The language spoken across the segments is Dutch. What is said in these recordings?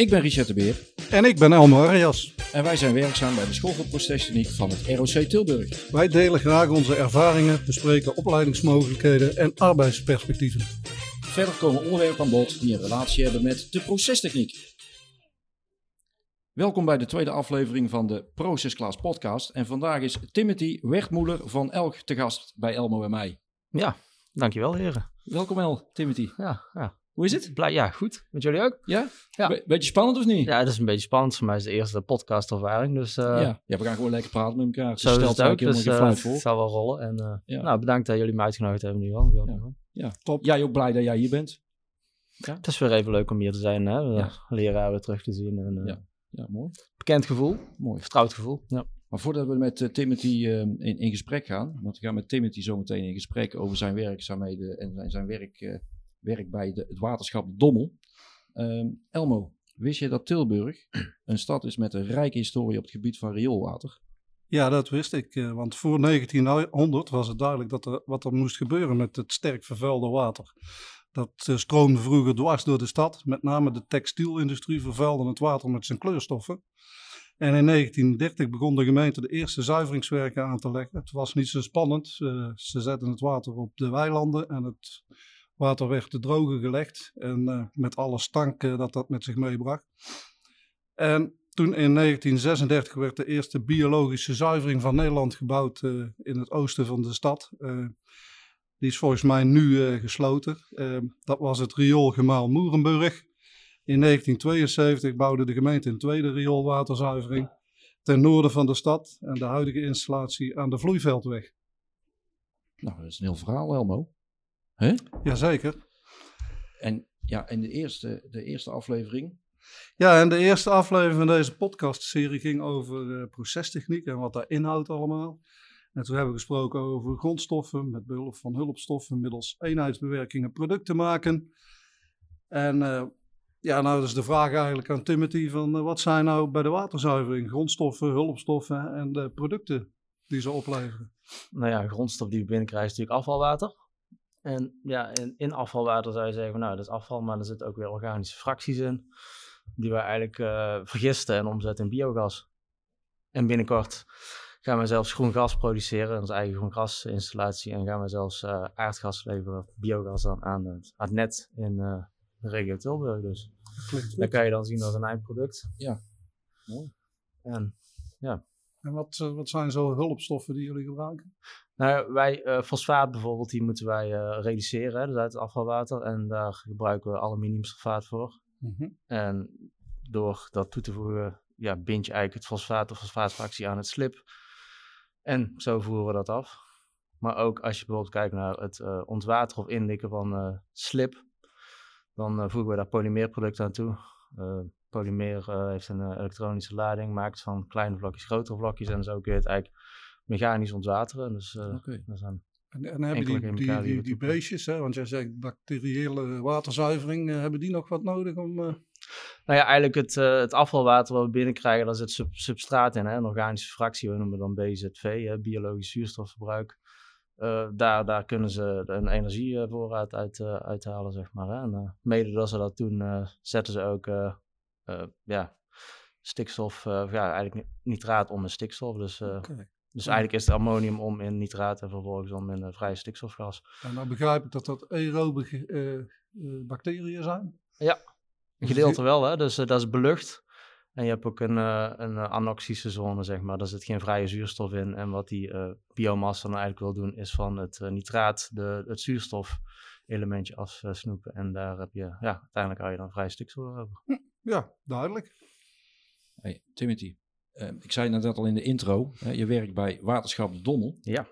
Ik ben Richard de Beer En ik ben Elmo Arias. en wij zijn werkzaam bij de School voor Procestechniek van het ROC Tilburg. Wij delen graag onze ervaringen, bespreken opleidingsmogelijkheden en arbeidsperspectieven. Verder komen onderwerpen aan bod die een relatie hebben met de procestechniek. Welkom bij de tweede aflevering van de Procesklaas podcast. En vandaag is Timothy Wertmoeler van Elk te gast bij Elmo en mij. Ja, dankjewel heren. Welkom El, Timothy. Ja, ja. Hoe is het? Blij, ja, goed. Met jullie ook? Ja? Ja. Be- beetje spannend of niet? Ja, het is een beetje spannend. Voor mij is het de eerste podcastervaring. Dus uh, ja. ja, we gaan gewoon lekker praten met elkaar. zo is stelt het ook. Dus uh, het voor. zal wel rollen. En uh, Ja. nou, bedankt dat jullie me uitgenodigd hebben nu al. Ja. Ja. Top. Jij ook blij dat jij hier bent? Het is weer even leuk om hier te zijn. Hè? Ja. leraar weer terug te zien. En, uh, Ja. Ja, mooi. Bekend gevoel. Mooi. Vertrouwd gevoel. Ja. Maar voordat we met eh, Timothy eh, in, in gesprek gaan, want we gaan met Timothy zo meteen in gesprek over zijn werkzaamheden en zijn, zijn werk, eh, werk bij de, het waterschap Dommel. Ehm, Elmo, wist je dat Tilburg een stad is met een rijke historie op het gebied van rioolwater? Ja, dat wist ik. eh, Want voor 1900 was het duidelijk dat er, wat er moest gebeuren met het sterk vervuilde water. Dat eh, stroomde vroeger dwars door de stad. Met name de textielindustrie vervuilde het water met zijn kleurstoffen. En in 1930 begon de gemeente de eerste zuiveringswerken aan te leggen. Het was niet zo spannend. Eh, ze zetten het water op de weilanden en het water werd te drogen gelegd. En eh, met alle stank eh, dat dat met zich meebracht. En toen in 1936 werd de eerste biologische zuivering van Nederland gebouwd eh, in het oosten van de stad. Die is volgens mij nu gesloten. Dat was het rioolgemaal Moerenburg. In 1972 bouwde de gemeente een tweede rioolwaterzuivering ten noorden van de stad en de huidige installatie aan de Vloeiveldweg. Nou, dat is een heel verhaal, Elmo. Hè? Jazeker. En ja, in de eerste, de eerste aflevering, Ja, en de eerste aflevering van deze podcastserie ging over eh, procestechniek en wat daar inhoudt allemaal. En toen hebben we gesproken over grondstoffen met behulp van hulpstoffen middels eenheidsbewerkingen producten maken. En eh, ja, nou is de vraag eigenlijk aan Timothy van eh, wat zijn nou bij de waterzuivering grondstoffen, hulpstoffen en de producten die ze opleveren? Nou ja, grondstof die we binnenkrijgen is natuurlijk afvalwater. En ja, in, in afvalwater zou je zeggen, nou, dat is afval, maar er zitten ook weer organische fracties in. Die we eigenlijk eh, vergisten en omzetten in biogas. En binnenkort gaan we zelfs groen gas produceren, onze eigen groen gasinstallatie. En gaan we zelfs eh, aardgas leveren, biogas dan aan het, aan het net in eh, de regio Tilburg. Dus Dat kan je dan zien als een eindproduct. Ja, mooi. En En wat, eh, wat zijn zo hulpstoffen die jullie gebruiken? Nou, wij, eh, fosfaat bijvoorbeeld, die moeten wij eh, reduceren, hè, dus uit het afvalwater. En daar gebruiken we aluminiumsulfaat voor. Mhm. En door dat toe te voegen, ja, bind je eigenlijk het fosfaat of fosfaatfractie aan het slip. En zo voeren we dat af. Maar ook als je bijvoorbeeld kijkt naar het eh, ontwateren of indikken van slip, dan voegen we daar polymeerproducten aan toe. Polymeer eh, heeft een eh, elektronische lading, maakt van kleine vlokjes grotere vlokjes en zo kun je het eigenlijk mechanisch ontwateren. Dus eh, Oké. dat zijn En, en hebben die, die, die, beestjes, hè, want jij zegt bacteriële waterzuivering, hebben die nog wat nodig om... eh, Nou ja, eigenlijk het, het afvalwater wat we binnenkrijgen, daar zit sub- substraat in, hè, een organische fractie, we noemen dan BZV, hè, biologisch zuurstofverbruik. Daar, daar kunnen ze een energievoorraad uit uithalen, zeg maar. Hè. En mede dat ze dat doen, zetten ze ook ja, stikstof, eh, ja, eigenlijk ni- nitraat om in stikstof. Dus, eh, dus Ja. eigenlijk is het ammonium om in nitraat en vervolgens om in eh, vrije stikstofgas. En dan begrijp ik dat dat aerobe eh, eh, bacteriën zijn. Een gedeelte wel, hè? dus eh, dat is belucht. En je hebt ook een, eh, een eh, anoxische zone, zeg maar. Daar zit geen vrije zuurstof in. En wat die eh, biomassa dan eigenlijk wil doen, is van het eh, nitraat de, het zuurstofelementje afsnoepen. En daar heb je, ja, uiteindelijk hou je dan vrije stikstof over. Ja, duidelijk. Hey, Timothy, eh, ik zei net al in de intro, hè, je werkt bij Waterschap de Dommel. Ja.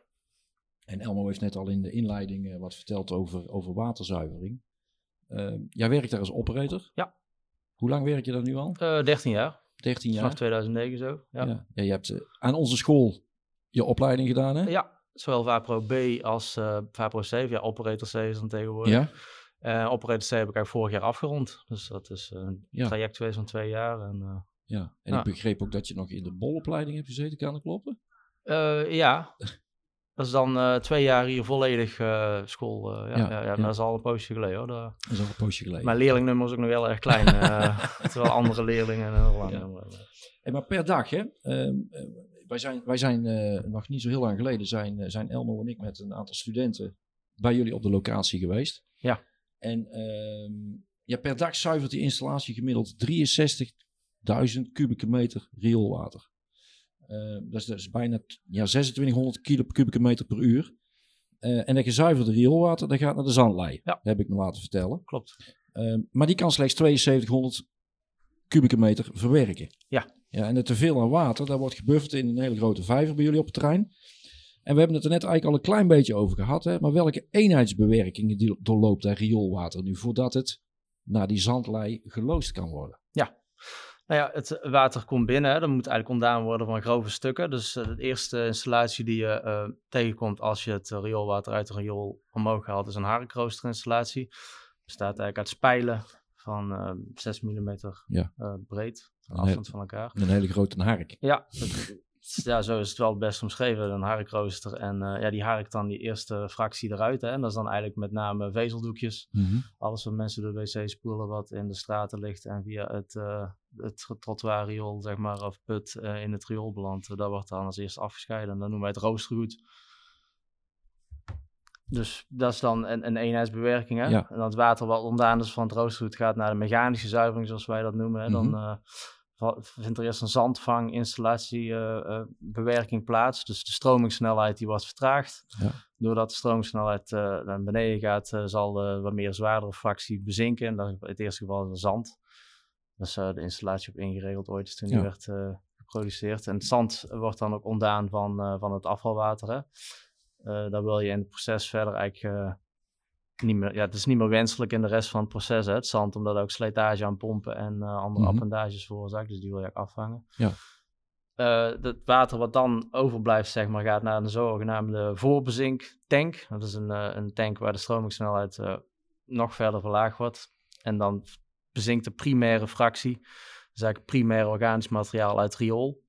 En Elmo heeft net al in de inleiding eh, wat verteld over, over waterzuivering. Eh, jij werkt daar als operator. Ja. Hoe lang werk je daar nu al? Eh 13 jaar, 13 jaar? vanaf 2009 zo. Ja, Ja. Ja, je hebt eh, aan onze school je opleiding gedaan, hè? ja zowel VAPRO B als eh VAPRO C. Ja, Operator C is dan tegenwoordig. Ja? Eh, Operator C heb ik eigenlijk vorig jaar afgerond. Dus dat is eh, een Ja. traject geweest van twee jaar. En, eh, Ja. En ik begreep ook dat je nog in de bolopleiding hebt gezeten, kan dat kloppen? Ja. Dat is dan twee jaar hier volledig school. ja, Ja, ja, ja, dat is al een poosje geleden hoor. Dat- Dat is al een poosje geleden. Mijn leerlingnummer is ook nog heel erg klein. terwijl andere leerlingen heel lang. Hey, maar per dag, hè? ehm, eh, wij zijn, wij zijn nog niet zo heel lang geleden, zijn, zijn Elmo en ik met een aantal studenten bij jullie op de locatie geweest. Ja. En ehm, ja, per dag zuivert die installatie gemiddeld 63.000 kubieke meter rioolwater. Ehm, dat, is, dat is bijna ja, 2600 kilo kubieke meter per uur. Eh, en dat gezuiverde rioolwater, dat gaat naar de zandlei. Ja. heb ik me laten vertellen. Klopt. Ehm, maar die kan slechts 7200 kubieke meter verwerken. Ja. ja en het teveel aan water, dat wordt gebufferd in een hele grote vijver bij jullie op het terrein. En we hebben het er net eigenlijk al een klein beetje over gehad. Hè? Maar welke eenheidsbewerkingen die doorloopt dat rioolwater nu voordat het naar die zandlei geloosd kan worden? Nou ja, het water komt binnen. Hè. Dat moet eigenlijk ontdaan worden van grove stukken. Dus eh, de eerste installatie die je eh, tegenkomt als je het eh, rioolwater uit het riool omhoog haalt, is een harenroosterinstallatie. Bestaat eigenlijk uit spijlen van eh 6 mm Ja. breed, afstand van elkaar. Een hele grote hark. Ja, dat- ja, zo is het wel het best omschreven, een harkrooster. En eh, ja, die harkt dan die eerste fractie eruit. Hè. En dat is dan eigenlijk met name vezeldoekjes. Alles wat mensen door de wc spoelen, wat in de straten ligt en via het, eh het trottoirriool, zeg maar, of put eh, in het riool belandt. dat wordt dan als eerste afgescheiden. En dan noemen wij het roostergoed. Dus dat is dan een, een eenheidsbewerking. Hè? Ja. En dan het water wat ontdaan is van het roostergoed gaat naar de mechanische zuivering, zoals wij dat noemen. Hè? Dan Mhm. Vindt er eerst een zandvanginstallatie eh, eh, bewerking plaats. Dus de stromingssnelheid die wordt vertraagd. Ja. Doordat de stromingssnelheid eh, naar beneden gaat, zal de wat meer zwaardere fractie bezinken. En dat is in het eerste geval de zand. Is eh, de installatie op ingeregeld ooit, is toen die werd geproduceerd. En het zand wordt dan ook ontdaan van, van het afvalwater. Hè. Daar wil je in het proces verder eigenlijk niet meer... Ja, het is niet meer wenselijk in de rest van het proces, hè, het zand. Omdat ook slijtage aan pompen en eh, andere Mhm. appendages veroorzaakt. Dus die wil je afvangen. Ja. Eh, het water wat dan overblijft, zeg maar, gaat naar een zogenaamde voorbezinktank. Dat is een, eh, een tank waar de stromingssnelheid eh, nog verder verlaagd wordt. En dan bezinkt de primaire fractie. Is eigenlijk primair organisch materiaal uit riool.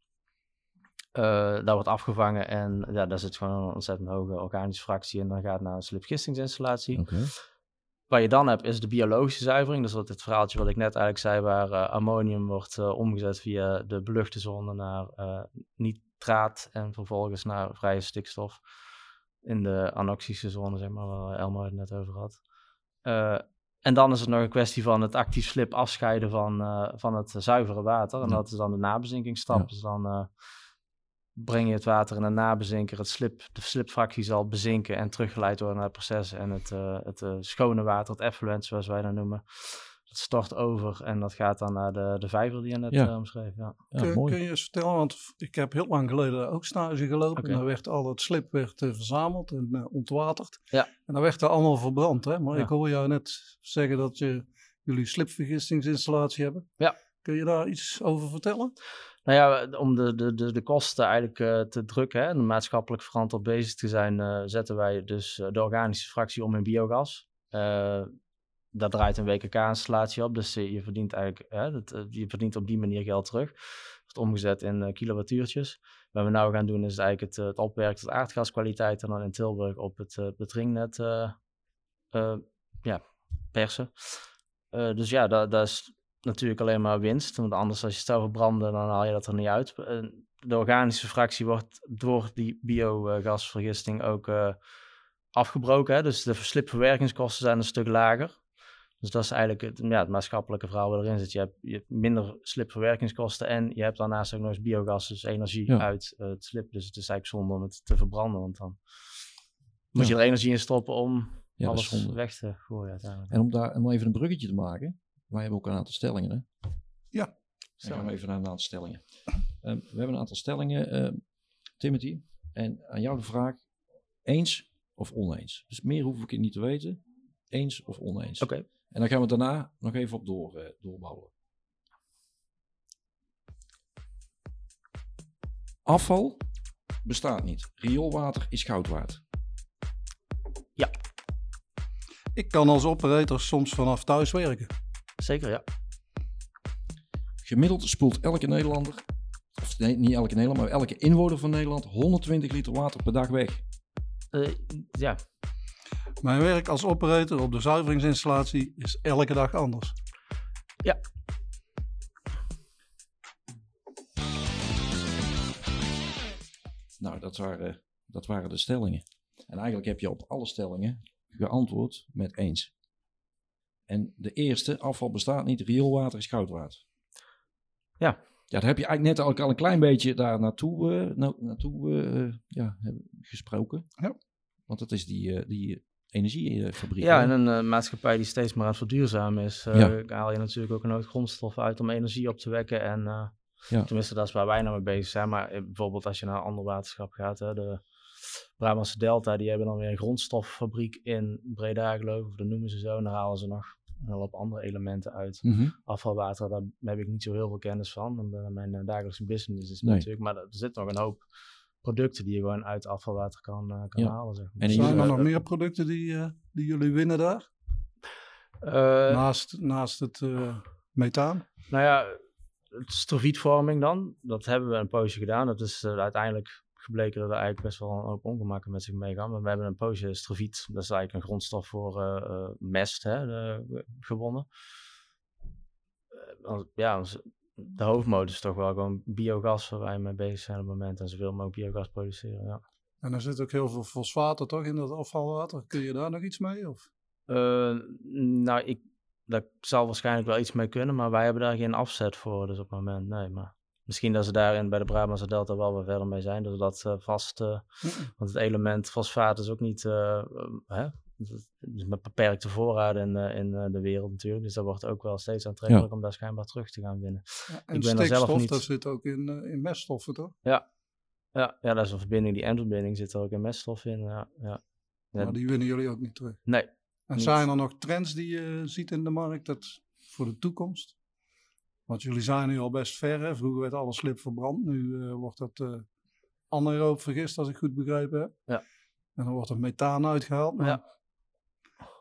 Eh dat wordt afgevangen en ja, daar zit gewoon een ontzettend hoge organische fractie. En dan gaat het naar een slipgistingsinstallatie. Wat je dan hebt is de biologische zuivering. Dus wat het verhaaltje wat ik net eigenlijk zei, waar eh, ammonium wordt eh, omgezet via de beluchte zone naar nitraat en vervolgens naar vrije stikstof in de anoxische zone, zeg maar, waar Elmo het net over had. En dan is het nog een kwestie van het actief slip afscheiden van, van het zuivere water. En Ja. dat is dan de nabezinkingsstap. Ja. Dus dan breng je het water in een nabezinker. Het slip, de slipfractie zal bezinken en teruggeleid worden naar het proces. En het, eh, het eh, schone water, het effluent zoals wij dat noemen, dat stort over. En dat gaat dan naar de, de vijver die je net Ja. eh, omschreef. Ja. Ja, kun, mooi. kun je eens vertellen, want ik heb heel lang geleden ook stage gelopen. En daar werd al het slip werd, verzameld en ontwaterd. Ja. En dan werd er allemaal verbrand. Hè? Maar Ja. ik hoor jou net zeggen dat je, jullie slipvergistingsinstallatie hebben. Ja. Kun je daar iets over vertellen? Nou ja, om de, de, de, kosten eigenlijk eh, te drukken en maatschappelijk verantwoord bezig te zijn, eh, zetten wij dus eh, de organische fractie om in biogas. Eh daar draait een WKK-installatie op, dus je verdient eigenlijk dat, je verdient op die manier geld terug. Wordt omgezet in kilowattuurtjes. Wat we nou gaan doen is eigenlijk het, het opwerken tot aardgaskwaliteit en dan in Tilburg op het, het ringnet eh, ja, persen. Dus ja, dat, dat is natuurlijk alleen maar winst. Want anders als je het zou verbranden, dan haal je dat er niet uit. En de organische fractie wordt door die biogasvergisting ook eh, afgebroken. Hè? Dus de slipverwerkingskosten zijn een stuk lager. Dus dat is eigenlijk het, ja, het maatschappelijke verhaal wat erin zit. Je hebt, je hebt minder slipverwerkingskosten en je hebt daarnaast ook nog eens biogas, dus energie Ja. uit eh, het slip. Dus het is eigenlijk zonde om het te verbranden, want dan moet Ja. je er energie in stoppen om Ja, alles weg te gooien uiteindelijk. En om daar om even een bruggetje te maken. Wij hebben ook een aantal stellingen. Hè? Ja. Dan gaan we even naar een aantal stellingen. Ehm, we hebben een aantal stellingen, ehm, Timothy. En aan jou de vraag: eens of oneens? Dus meer hoef ik het niet te weten. Eens of oneens. Oké. En dan gaan we daarna nog even op door, eh, doorbouwen. Afval bestaat niet. Rioolwater is goud waard. Ik kan als operator soms vanaf thuis werken. Zeker, ja. Gemiddeld spoelt elke Nederlander, of nee, niet elke Nederlander, maar elke inwoner van Nederland 120 liter water per dag weg. Eh, ja, Mijn werk als operator op de zuiveringsinstallatie is elke dag anders. Nou, dat waren, dat waren de stellingen. En eigenlijk heb je op alle stellingen geantwoord met eens. En de eerste, afval bestaat niet, rioolwater is goudwater. Ja. Ja, daar heb je eigenlijk net al, al een klein beetje daar naartoe, eh, na- naartoe eh, ja, hebben gesproken. Ja. Want dat is die, eh, die energiefabriek. ja, hè? en een eh, maatschappij die steeds meer aan het verduurzamen is, eh, Ja. haal je natuurlijk ook een hoop grondstoffen uit om energie op te wekken. En eh, Ja. tenminste, dat is waar wij nou mee bezig zijn. Maar eh, bijvoorbeeld als je naar een ander waterschap gaat, hè, de Brabantse Delta, die hebben dan weer een grondstoffabriek in Breda, geloof ik, of dat noemen ze zo. En daar halen ze nog wel op andere elementen uit. Mhm. Afvalwater, daar heb ik niet zo heel veel kennis van. mijn eh, dagelijkse business is Nee. natuurlijk. Maar er zit nog een hoop producten die je gewoon uit afvalwater kan, eh, kan Ja. halen. Zeg maar. En Zijn er nog meer producten die, eh, die jullie winnen daar? Eh, naast, naast het eh, methaan? Nou ja, het strofietvorming dan, dat hebben we een poosje gedaan. Dat is uiteindelijk gebleken dat er eigenlijk best wel een hoop ongemakken met zich meegaan. Maar we hebben een poosje strofiet, dat is eigenlijk een grondstof voor eh, eh, mest, hè, de- gewonnen. Eh, als- ja, de hoofdmodus is toch wel gewoon biogas waar wij mee bezig zijn op het moment. En zoveel mogelijk biogas produceren, ja. En er zit ook heel veel fosfaten toch in dat afvalwater. Kun je daar nog iets mee? Of? Eh, nou, ik, daar zal waarschijnlijk wel iets mee kunnen, maar wij hebben daar geen afzet voor, dus op het moment, nee. Maar misschien dat ze daarin bij de Brabantse Delta wel weer verder mee zijn, dus dat eh, vast, eh, want het element fosfaat is ook niet, eh, eh, hè, is met beperkte voorraden in, eh, in eh, de wereld natuurlijk, dus dat wordt ook wel steeds aantrekkelijk om daar schijnbaar terug te gaan winnen. Ja, en Ik ben zelf niet- dat zit ook in, in meststoffen toch? Ja, ja, dat is een verbinding, die endverbinding zit er ook in meststof in, ja. ja. Ja, Maar die winnen jullie ook niet terug. Nee, En Niet. zijn er nog trends die je ziet in de markt dat voor de toekomst? Want jullie zijn nu al best ver. Hè? Vroeger werd alles slip verbrand. Nu eh, wordt dat eh anaeroop vergist, als ik goed begrepen heb. Ja. En dan wordt er methaan uitgehaald. Maar Ja.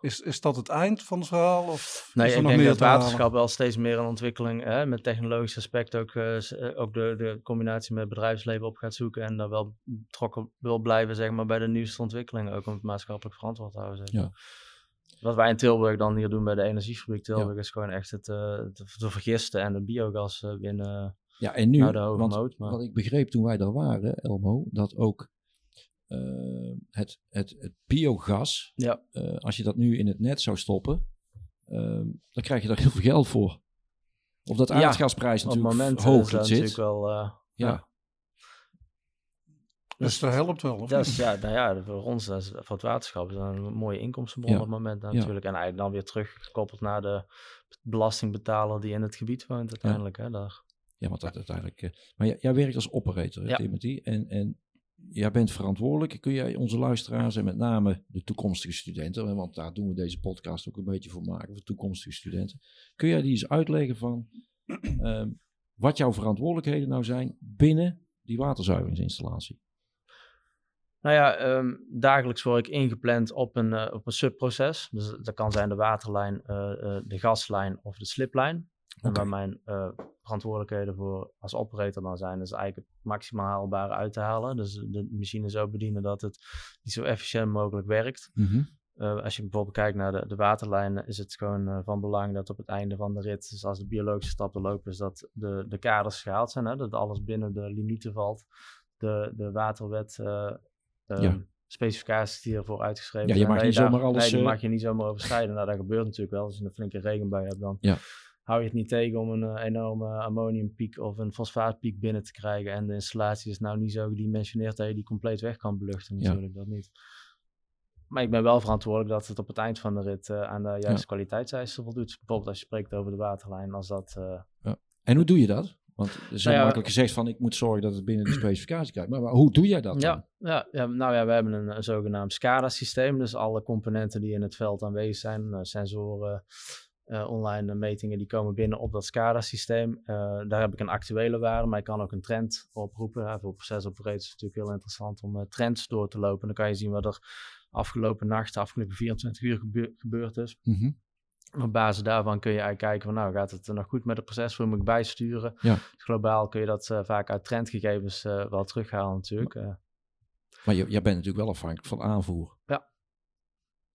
is, is dat het eind van het verhaal? Of Nee, is er ik nog denk meer dat halen? waterschap wel steeds meer een ontwikkeling hè, met technologisch aspect ook, eh, ook de, de combinatie met bedrijfsleven op gaat zoeken en daar wel betrokken wil blijven zeg maar, bij de nieuwste ontwikkelingen, ook om het maatschappelijk verantwoord te houden. Zeg maar. Ja. Wat wij in Tilburg dan hier doen bij de energiefabriek Tilburg is gewoon echt het eh, te, te vergisten en de biogas eh, winnen Ja, en nu, de want. Maar... wat ik begreep toen wij daar waren, Elmo, dat ook eh, het, het, het biogas, Ja. als je dat nu in het net zou stoppen, eh, dan krijg je daar heel veel geld voor. Of dat Ja, aardgasprijs op het natuurlijk moment hoog is dat zit. natuurlijk wel... Ja. ja. Dus dat helpt wel. Of Dat niet? is, ja, nou ja, voor ons, dat is, voor het waterschap, is dat een mooie inkomstenbron op het moment natuurlijk. En eigenlijk dan weer teruggekoppeld naar de belastingbetaler die in het gebied woont uiteindelijk. Hè, daar. Ja, want dat uiteindelijk. eh, maar jij, jij werkt als operator, hè, Ja. Timothy. En, en jij bent verantwoordelijk. Kun jij onze luisteraars en met name de toekomstige studenten, want daar doen we deze podcast ook een beetje voor maken, voor toekomstige studenten. Kun jij die eens uitleggen van ehm, wat jouw verantwoordelijkheden nou zijn binnen die waterzuiveringsinstallatie? Nou ja, ehm, dagelijks word ik ingepland op een, eh, op een subproces. Dus dat kan zijn de waterlijn, eh, eh, de gaslijn of de sliplijn. En waar mijn verantwoordelijkheden voor als operator dan zijn, is eigenlijk het maximaal haalbare uit te halen. Dus de machine zo bedienen dat het die zo efficiënt mogelijk werkt. Eh, als je bijvoorbeeld kijkt naar de, de waterlijnen, is het gewoon van belang dat op het einde van de rit, dus als de biologische stap te lopen is, dat de, de kaders gehaald zijn, hè, dat alles binnen de limieten valt. De, de waterwet ehm, Ja. specificaties die ervoor uitgeschreven Ja, je zijn. mag niet daar- zomaar alles, Nee, eh, mag je niet zomaar overschrijden. Nou, dat gebeurt natuurlijk wel. Als je een flinke regenbui hebt, dan Ja. hou je het niet tegen om een eh, enorme ammoniumpiek of een fosfaatpiek binnen te krijgen. En de installatie is nou niet zo gedimensioneerd dat je die compleet weg kan beluchten Ja. natuurlijk, dat niet. Maar ik ben wel verantwoordelijk dat het op het eind van de rit eh, aan de juiste kwaliteitseisen voldoet. Bijvoorbeeld als je spreekt over de waterlijn, als dat... En hoe doe je dat? Want er heel Nou ja, makkelijk gezegd van ik moet zorgen dat het binnen de specificatie kijkt. Maar, maar hoe doe jij dat dan? Ja, ja, nou ja, we hebben een, een zogenaamd SCADA-systeem. Dus alle componenten die in het veld aanwezig zijn, eh, sensoren, eh, online metingen, die komen binnen op dat SCADA-systeem. Eh, daar heb ik een actuele waarde, maar ik kan ook een trend oproepen. Ja, voor is het natuurlijk heel interessant om trends door te lopen. Dan kan je zien wat er afgelopen nacht, de afgelopen 24 uur gebeur- gebeurd is. Mhm. Op basis daarvan kun je eigenlijk kijken van nou gaat het nog goed met het proces, hoe moet ik bijsturen. Ja. Globaal kun je dat eh, vaak uit trendgegevens eh, wel terughalen natuurlijk. Eh, Maar je, jij bent natuurlijk wel afhankelijk van aanvoer.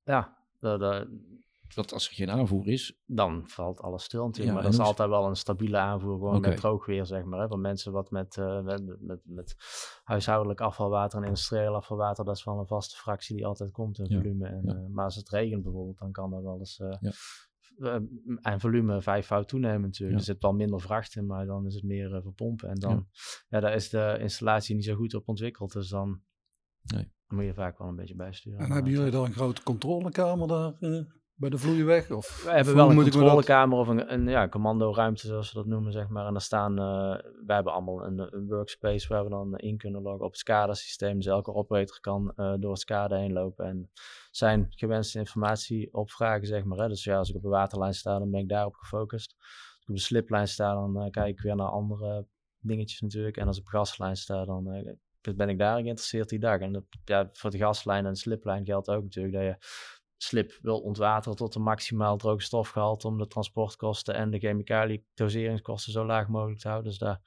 Ja, dat, dat- Dat als er geen aanvoer is, dan valt alles stil natuurlijk. Ja, maar en dat is altijd wel een stabiele aanvoer, gewoon met droog weer, zeg maar. Hè? Van mensen wat met, eh, met, met, met huishoudelijk afvalwater en industrieel afvalwater, dat is wel een vaste fractie die altijd komt in Ja, volume. En, ja. eh, maar als het regent bijvoorbeeld, dan kan dat wel eens... eh, Ja. eh, en volume vijfvoud toenemen natuurlijk. Ja. Er zit wel minder vracht in, maar dan is het meer eh, verpompen. En dan, ja. daar is de installatie niet zo goed op ontwikkeld. Dus dan Nee. moet je vaak wel een beetje bijsturen. En hebben jullie dan een grote controlekamer daar eh, bij de vloeiweg? Of, We hebben wel een controlekamer of een, een ja, commandoruimte, zoals ze dat noemen, zeg maar. En daar staan, eh wij hebben allemaal een, een workspace waar we dan in kunnen loggen op het SCADA-systeem. Dus elke operator kan eh, door het SCADA heen lopen en zijn gewenste informatie opvragen, zeg maar. Hè. Dus ja, als ik op de waterlijn sta, dan ben ik daarop gefocust. Als ik op de sliplijn sta, dan eh, kijk ik weer naar andere dingetjes natuurlijk. En als ik op de gaslijn sta, dan ben ik daar geïnteresseerd die dag. En dat, ja, voor de gaslijn en de sliplijn geldt ook natuurlijk dat je slip wil ontwateren tot een maximaal droge stofgehalte om de transportkosten en de chemicaliën doseringskosten zo laag mogelijk te houden. Dus daar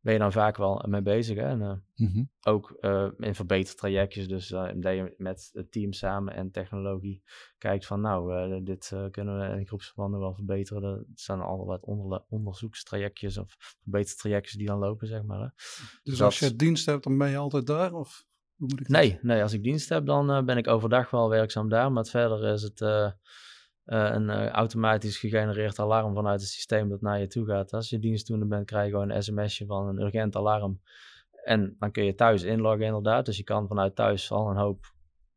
ben je dan vaak wel mee bezig. Hè? En, eh, Mhm. ook eh, in verbetertrajectjes, dus eh, dat je met het team samen en technologie kijkt van nou, dit kunnen we in groepsverbanden wel verbeteren. Dat zijn al wat onder, onderzoekstrajectjes of verbetertrajectjes die dan lopen, zeg maar. Hè? Dus dat- als je dienst hebt, dan ben je altijd daar? Of hoe moet ik dat- Nee, nee, als ik dienst heb, dan eh, ben ik overdag wel werkzaam daar. Maar het verder is het eh, eh, een automatisch gegenereerd alarm vanuit het systeem dat naar je toe gaat. Als je dienstdoende bent, krijg je gewoon een sms'je van een urgent alarm. En dan kun je thuis inloggen inderdaad. Dus je kan vanuit thuis al een hoop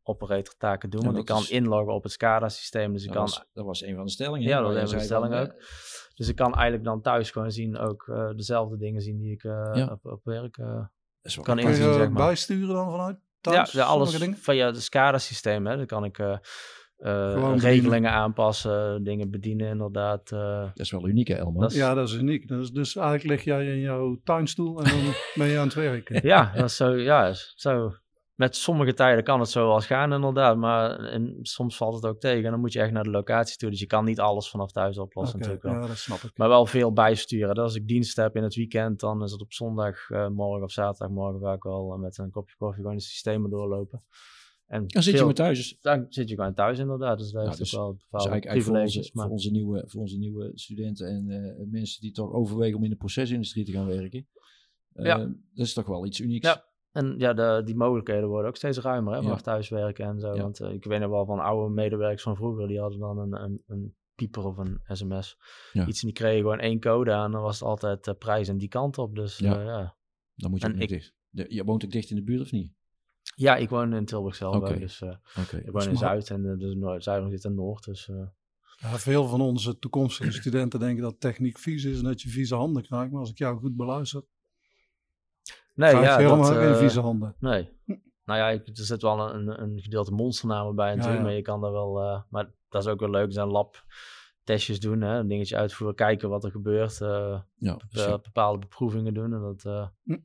operator taken doen. Want je dat kan is- inloggen op het SCADA-systeem. Dus je dat, kan was, dat was een van de stellingen. Ja, dat was een van de stellingen eh, Dus ik kan eigenlijk dan thuis gewoon zien ook eh, dezelfde dingen zien die ik eh, Ja. op, op werk eh, dat wel kan. Kun je inzien, zeg maar. bijsturen dan vanuit thuis? ja, ja, alles dingen? via het SCADA-systeem. hè. Dan kan ik eh, eh, regelingen aanpassen, dingen bedienen inderdaad. eh. Dat is wel uniek, hè, Elmo? Dat is- Ja, dat is uniek. Dus, dus eigenlijk lig jij in jouw tuinstoel en dan ben je aan het werken. ja, dat is zo, ja, is zo. Met sommige tijden kan het zo wel gaan inderdaad, maar en soms valt het ook tegen. En dan moet je echt naar de locatie toe. Dus je kan niet alles vanaf thuis oplossen natuurlijk wel. ja, dat snap ik. Maar wel veel bijsturen. Dus als ik dienst heb in het weekend, dan is het op zondag eh, morgen of zaterdagmorgen vaak wel eh, met een kopje koffie gewoon de systemen doorlopen. En Dan zit je veel- maar thuis. Dus Dan zit je gewoon thuis inderdaad. Dus daar Ja, heeft dus- ook wel Dat is eigenlijk, eigenlijk voor, onze, Maar voor, onze nieuwe, voor onze nieuwe studenten en eh, mensen die toch overwegen om in de procesindustrie te gaan werken. Eh, Ja. Dat is toch wel iets unieks. Ja. En ja, de, die mogelijkheden worden ook steeds ruimer, hè, Ja. vanaf thuiswerken en zo. Ja. Want eh, ik weet nog wel van oude medewerkers van vroeger, die hadden dan een, een, een pieper of een sms. Ja. Iets en die kregen gewoon één code aan, dan was het altijd eh, prijs en die kant op. Dus Ja. ja, ja. Dan moet je En ook niet ik- dicht. De- je woont ook dicht in de buurt of niet? ja, ik woon in Tilburg zelf dus eh, ik woon in maar- Zuid en eh, dus Noord, Zuid zit in Noord. Dus eh, Ja, veel van onze toekomstige studenten denken dat techniek vies is en dat je vieze handen krijgt. Maar als ik jou goed beluister, nee, ja, dat, geen eh, vieze handen. Nee. Nou ja, ik, er zit wel een, een gedeelte monsternamen bij natuurlijk, ja. maar je kan daar wel... eh, maar dat is ook wel leuk, er zijn labtestjes doen, hè, een dingetje uitvoeren, kijken wat er gebeurt, eh, Ja, be- bepaalde beproevingen doen. En dat, eh,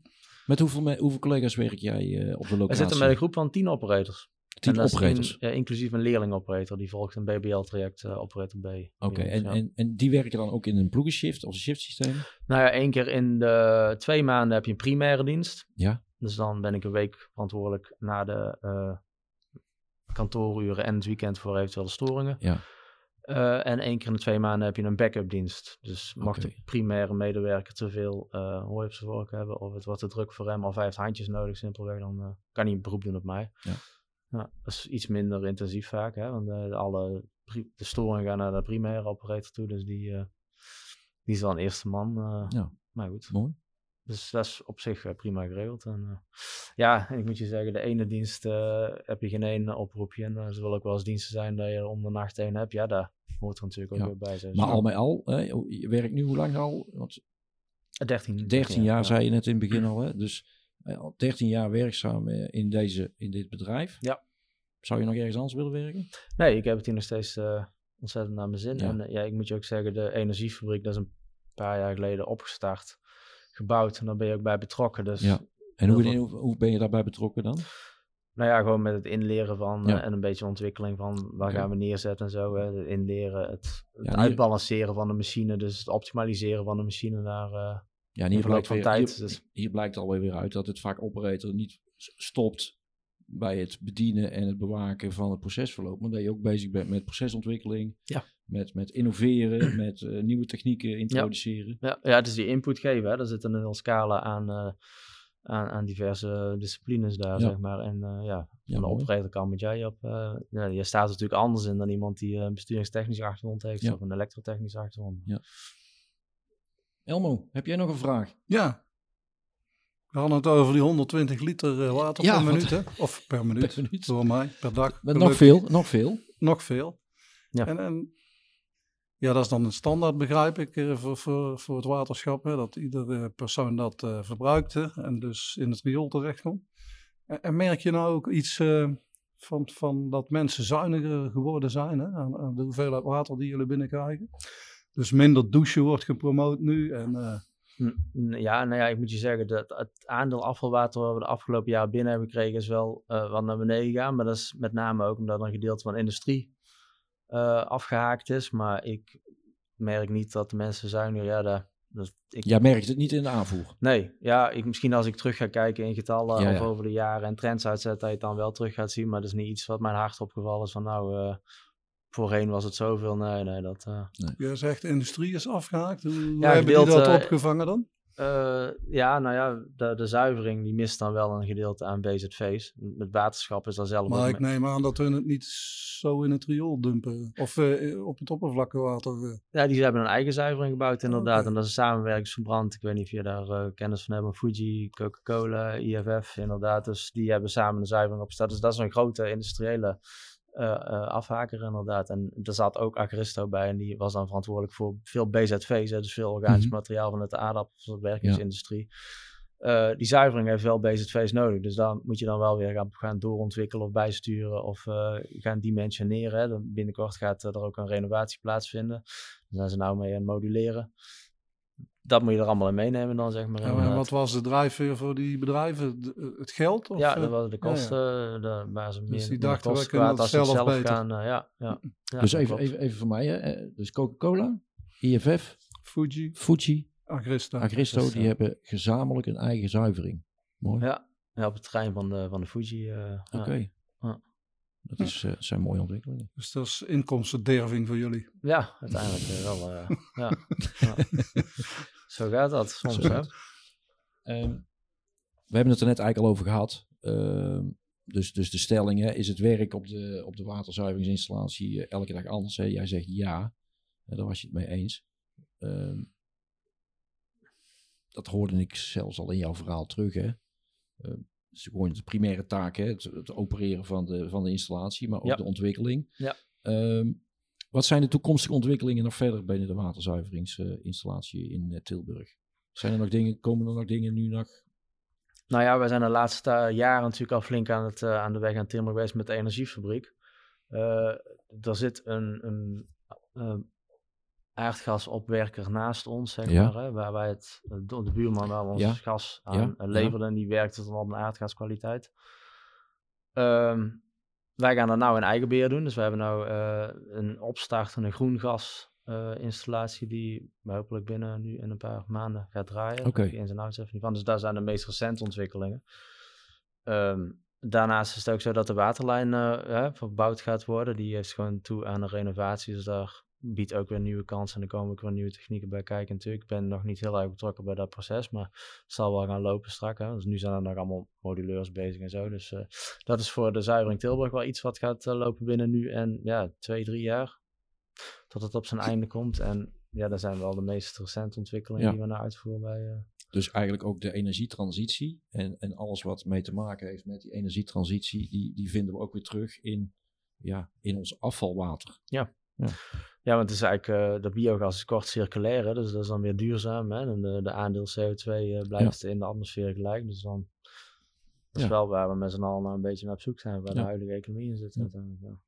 Met hoeveel, hoeveel collega's werk jij eh, op de we locatie? zitten met een groep van tien operators. Tien operators. in- ja, inclusief een leerling-operator, die volgt een BBL-traject, eh, operator B. Oké, en, Ja. en, en die werken dan ook in een ploegenshift of een shiftsysteem? Nou ja, één keer in de twee maanden heb je een primaire dienst. Ja. Dus dan ben ik een week verantwoordelijk na de eh, kantooruren en het weekend voor eventuele storingen. Ja. Eh, en één keer in de twee maanden heb je een backup dienst. Dus mocht Oké. de primaire medewerker te veel hooi op zijn vork hebben, of het wordt te druk voor hem, of hij heeft handjes nodig simpelweg, dan kan hij een beroep doen op mij. Ja. Ja, dat is iets minder intensief vaak, hè, want eh, alle de storingen gaan naar de primaire operator toe, dus die, eh, die is dan eerste man. eh, Ja. Maar goed. Mooi. Dus dat is op zich prima geregeld. En, ja, en ik moet je zeggen, de ene dienst heb je geen één oproepje. En er zullen ook wel eens diensten zijn dat je om de nacht één hebt. Ja, daar hoort er natuurlijk ook Ja. weer bij. Zo. Maar al met al, hè, je werkt nu hoe lang al? Want 13, 13 jaar ja. zei je net in het begin al, hè? Dus al 13 jaar werkzaam eh, in, deze, in dit bedrijf. Ja. Zou je nog ergens anders willen werken? Nee, ik heb het hier nog steeds eh, ontzettend naar mijn zin. Ja. En eh, ja, ik moet je ook zeggen, de energiefabriek, dat is een paar jaar geleden opgestart, gebouwd. En daar ben je ook bij betrokken. Dus Ja. En hoe, hoe, hoe ben je daarbij betrokken dan? nou ja, gewoon met het inleren van Ja. eh, en een beetje ontwikkeling van waar gaan we neerzetten en zo. Hè. Het inleren, het, het Ja, uitbalanceren van de machine, dus het optimaliseren van de machine naar... eh, Ja, en In hier blijkt, van weer, tijd, hier, dus- hier blijkt alweer weer uit dat het vaak operator niet stopt bij het bedienen en het bewaken van het procesverloop, maar dat je ook bezig bent met procesontwikkeling, Ja. met, met innoveren, met eh, nieuwe technieken introduceren. Ja, ja, het is die input geven. Hè. Er zit een hele scala aan, eh, aan, aan diverse disciplines daar, Ja. zeg maar. En eh, ja, Ja, van de operator kan met jij op. ja, je staat er natuurlijk anders in dan iemand die een besturingstechnische achtergrond heeft Ja. of een elektrotechnische achtergrond. Elmo, heb jij nog een vraag? Ja. We hadden het over die 120 liter eh, water Ja, per minuut, hè? Of per minuut, Per minuut. voor mij, per dag. Met nog veel, nog veel. Nog veel. Ja. En, en ja, dat is dan een standaard, begrijp ik, eh, voor, voor, voor het waterschap. Hè, dat iedere persoon dat eh verbruikt hè, en dus in het riool terechtkomt. En, en merk je nou ook iets eh, van, van dat mensen zuiniger geworden zijn hè, aan, aan de hoeveelheid water die jullie binnenkrijgen? Dus minder douchen wordt gepromoot nu. En, eh, Ja, nou ja, ik moet je zeggen, dat het aandeel afvalwater wat we de afgelopen jaar binnen hebben gekregen is wel eh, wat naar beneden gegaan. Maar dat is met name ook omdat een gedeelte van de industrie eh, afgehaakt is. Maar ik merk niet dat de mensen zuiniger, ja, dat, dat, ik, Jij merkt het niet in de aanvoer. Nee, ja, ik, misschien als ik terug ga kijken in getallen Ja, of ja. over de jaren en trends uitzet, dat je het dan wel terug gaat zien. Maar dat is niet iets wat mijn hart opgevallen is van nou, eh, voorheen was het zoveel. Nee, nee, dat... eh, je zegt de industrie is afgehaakt. Hoe, Ja, hebben die dat opgevangen dan? Eh, ja, nou ja, de, de zuivering die mist dan wel een gedeelte aan BZV's. Met waterschap is daar zelf Maar ook ik mee- neem aan dat hun het niet zo in het riool dumpen. Of eh, op het oppervlaktewater. Ja, die hebben een eigen zuivering gebouwd inderdaad. En dat is een samenwerkingsverband. Ik weet niet of je daar eh, kennis van hebt. Fuji, Coca-Cola, IFF inderdaad. Dus die hebben samen een zuivering opgestart. Dus dat is een grote industriële afhaker inderdaad. En er zat ook Agristo bij. En die was dan verantwoordelijk voor veel BZV's. Hè, dus veel organisch Mhm. materiaal van de aardappelverwerkingsindustrie. Eh, die zuivering heeft wel BZV's nodig. Dus daar moet je dan wel weer gaan, gaan doorontwikkelen of bijsturen of eh, gaan dimensioneren. Hè. Dan Binnenkort gaat eh, er ook een renovatie plaatsvinden. Daar zijn ze nou mee aan het moduleren. Dat moet je er allemaal in meenemen dan, zeg maar. Ja, en inderdaad. wat was de drijfveer voor die bedrijven? De- het geld? Of, ja, eh? dat waren de ja, ja. kosten, eh, de, waar ze meer die meer dachten, wij kosten kunnen dat zelf zelf beter. gaan. eh, ja, ja, ja, dus even, even, even voor mij, hè. Eh, dus Coca-Cola, IFF, Fuji, Fuji, Agrista. Agristo, Dus, die eh, hebben gezamenlijk een eigen zuivering. Mooi. Ja, ja, op het terrein van de, van de Fuji. eh, Oké. ja. Dat is, eh, zijn mooie ontwikkelingen. Dus dat is inkomstenderving voor jullie. Ja, uiteindelijk eh, wel. eh, ja. ja. Zo gaat dat soms, hè? Ehm, we hebben het er net eigenlijk al over gehad. Ehm, dus, dus de stelling, hè, is het werk op de, op de waterzuiveringsinstallatie elke dag anders? Hè? Jij zegt ja, daar was je het mee eens. Ehm, dat hoorde ik zelfs al in jouw verhaal terug. Hè? Ehm, dus gewoon de primaire taak, hè? Het, het opereren van de, van de installatie, maar ook Ja. de ontwikkeling. Ja. Ehm, wat zijn de toekomstige ontwikkelingen nog verder binnen de waterzuiveringsinstallatie in eh, Tilburg? Zijn er nog dingen, komen er nog dingen nu nog? Nou ja, wij zijn de laatste eh, jaren natuurlijk al flink aan, het, eh, aan de weg aan Tilburg geweest met de energiefabriek. Eh, er zit een, een eh, aardgasopwerker naast ons, zeg Ja. maar, hè, waar wij het, eh, de de buurman waar we ons Ja. gas aan Ja, eh, leverden. En die werkte dan op een aardgaskwaliteit. Ehm, wij gaan dat nou in eigen beheer doen. Dus we hebben nou eh, een opstartende groengas eh, installatie die hopelijk binnen nu in een paar maanden gaat draaien. Oké. Outs even niet van. Dus daar zijn de meest recente ontwikkelingen. Ehm, daarnaast is het ook zo dat de waterlijn hè, verbouwd gaat worden. Die heeft gewoon toe aan een renovatie. Dus daar biedt ook weer nieuwe kansen. En er komen ook weer nieuwe technieken bij kijken natuurlijk. Ik ben nog niet heel erg betrokken bij dat proces. Maar het zal wel gaan lopen straks. Hè. Dus nu zijn er nog allemaal moduleurs bezig en zo. Dus eh, dat is voor de zuivering Tilburg wel iets wat gaat eh, lopen binnen nu en ja, twee, drie jaar. Tot het op zijn einde komt. En ja, dat zijn wel de meest recente ontwikkelingen Ja. die we nou uitvoeren bij... eh, Dus eigenlijk ook de energietransitie en, en alles wat mee te maken heeft met die energietransitie, die, die vinden we ook weer terug in, ja, in ons afvalwater. Ja, want het is eigenlijk, eh de biogas is kort circulair, hè, dus dat is dan weer duurzaam. Hè, en de, de aandeel CO2 eh, blijft in de atmosfeer gelijk. Dus dan dat is Ja. wel waar we met z'n allen nou een beetje naar op zoek zijn, waar Ja. de huidige economie in zit. Ja. ja.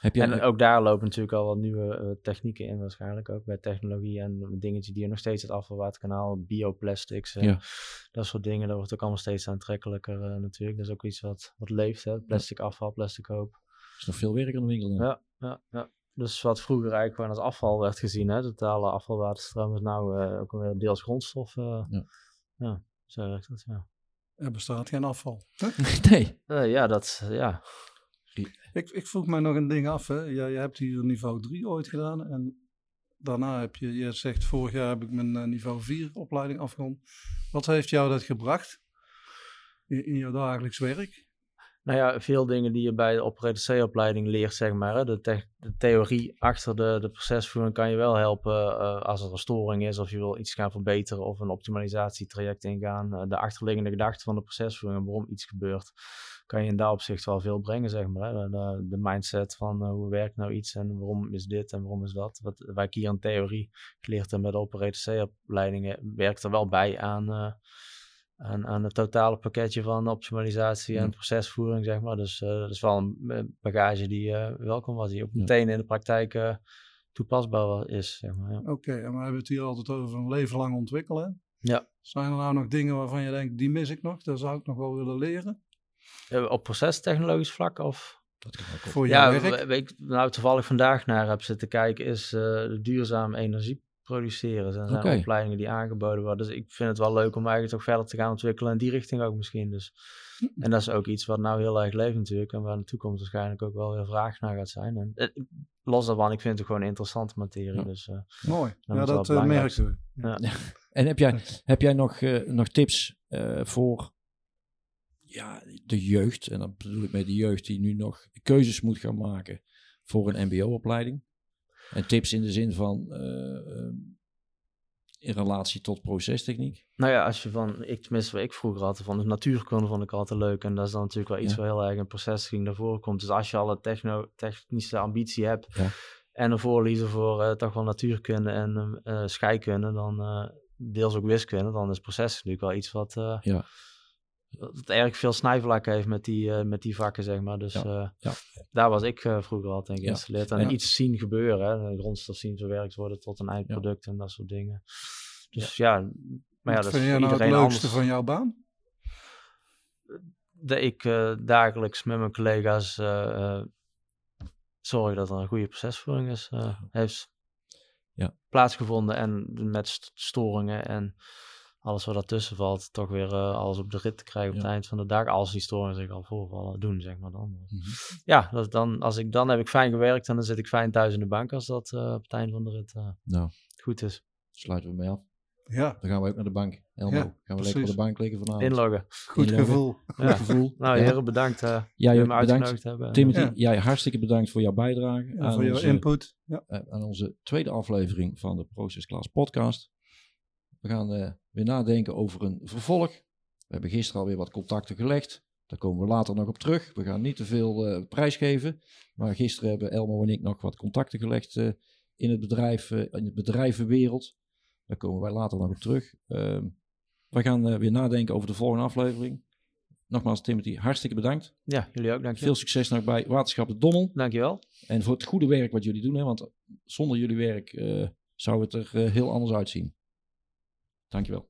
Heb En ook daar lopen natuurlijk al wat nieuwe eh, technieken in, waarschijnlijk ook bij technologie en dingetjes die je nog steeds het afvalwaterkanaal, bioplastics, en Ja. dat soort dingen, dat wordt ook allemaal steeds aantrekkelijker natuurlijk. Dat is ook iets wat, wat leeft, hè? plastic afval, plastic hoop. er is nog veel werk aan de winkel. dan. Ja, ja, ja. Dus wat vroeger eigenlijk gewoon als afval werd gezien, hè, totale afvalwaterstroom is nou eh, ook alweer deels grondstof. eh. Ja. ja. zo werkt dat, ja. Er bestaat geen afval. nee. Eh, ja, dat, ja. Ik, ik vroeg mij nog een ding af. Hè. Je, je hebt hier niveau 3 ooit gedaan. En daarna heb je, je zegt vorig jaar heb ik mijn niveau 4 opleiding afgerond. Wat heeft jou dat gebracht in, in jouw dagelijks werk? Nou ja, veel dingen die je bij de operator C-opleiding leert, zeg maar. Hè. De, de theorie achter de, de procesvoering kan je wel helpen eh, als er een storing is of je wil iets gaan verbeteren of een optimalisatietraject ingaan. Eh, de achterliggende gedachte van de procesvoering en waarom iets gebeurt, kan je in dat opzicht wel veel brengen, zeg maar. Hè. De, de mindset van eh, hoe werkt nou iets en waarom is dit en waarom is dat. Wat wij hier in theorie geleerd hebben met de operator C-opleidingen, werkt er wel bij aan... aan, aan het totale pakketje van optimalisatie en Ja. procesvoering, zeg maar. Dus eh, dat is wel een eh, bagage die eh, welkom was, die ook meteen in de praktijk eh, toepasbaar is, zeg maar. Ja. Oké, en we hebben het hier altijd over een leven lang ontwikkelen. Ja. Zijn er nou nog dingen waarvan je denkt, die mis ik nog, dat zou ik nog wel willen leren? Op procestechnologisch vlak of... Dat kan ook. Voor Ja, jouw werk? waar ik nou toevallig vandaag naar heb zitten kijken, is eh, de duurzame energie produceren. Er zijn Oké. opleidingen die aangeboden worden. Dus ik vind het wel leuk om eigenlijk toch verder te gaan ontwikkelen in die richting ook misschien. Dus. En dat is ook iets wat nou heel erg leeft natuurlijk. En waar in de toekomst waarschijnlijk ook wel weer vraag naar gaat zijn. En, eh, los daarvan, ik vind het gewoon een interessante materie. Ja. Dus eh, Mooi. Ja, dat merken we. ja. En heb jij, heb jij nog, nog tips voor ja, de jeugd? En dan bedoel ik met de jeugd die nu nog keuzes moet gaan maken voor een mbo-opleiding. En tips in de zin van eh, eh, in relatie tot procestechniek. Nou ja, als je van, ik tenminste wat ik vroeger had, van de natuurkunde vond ik altijd leuk. En dat is dan natuurlijk wel iets Ja. waar heel erg een processing naar voren komt. Dus als je al een techno, technische ambitie hebt Ja. en een voorliezer voor eh, toch wel natuurkunde en scheikunde, dan deels ook wiskunde, dan is proces natuurlijk wel iets wat, Ja. Het erg veel snijvlak heeft met die, eh, met die vakken, zeg maar. Dus Ja. eh, Ja. daar was ik eh, vroeger altijd in Ja. geïnstalleerd. En Ja. iets zien gebeuren, hè. grondstof zien verwerkt worden tot een eindproduct en dat soort dingen. Dus ja, maar ja, dat is vind voor nou het leukste anders. van jouw baan? dat ik dagelijks met mijn collega's zorg dat er een goede procesvoering is, heeft Ja. plaatsgevonden. En met st- storingen en alles wat daartussen valt, toch weer eh, alles op de rit te krijgen op Ja. het eind van de dag. Als die storingen zich al voorvallen, doen, zeg maar dan. Mhm. Ja, dat, dan, als ik, dan heb ik fijn gewerkt en dan zit ik fijn thuis in de bank als dat eh, op het eind van de rit eh, Nou, goed is. sluiten we mee af. Ja, Dan gaan we ook naar de bank. Elmo, Ja, gaan we lekker op de bank liggen vanavond. Inloggen. goed Inloggen. gevoel. Goed Ja. gevoel. Nou, Ja. heren, bedankt uh, Jij me bedankt. uitgenodigd hebben. Timothy, Ja. jij hartstikke bedankt voor jouw bijdrage Ja, aan, voor jouw input. Ja. aan onze tweede aflevering van de Process Class podcast. We gaan eh, weer nadenken over een vervolg. We hebben gisteren alweer wat contacten gelegd. Daar komen we later nog op terug. We gaan niet te veel eh, prijs geven. Maar gisteren hebben Elmo en ik nog wat contacten gelegd eh, in het bedrijf, in het bedrijvenwereld. Daar komen wij later nog op terug. Ehm, we gaan weer nadenken over de volgende aflevering. Nogmaals, Timothy, hartstikke bedankt. Ja, jullie ook, dank je. Veel succes nog bij Waterschap de Dommel. Dankjewel. En voor het goede werk wat jullie doen. Hè, want zonder jullie werk eh, zou het er heel anders uitzien. Dankjewel.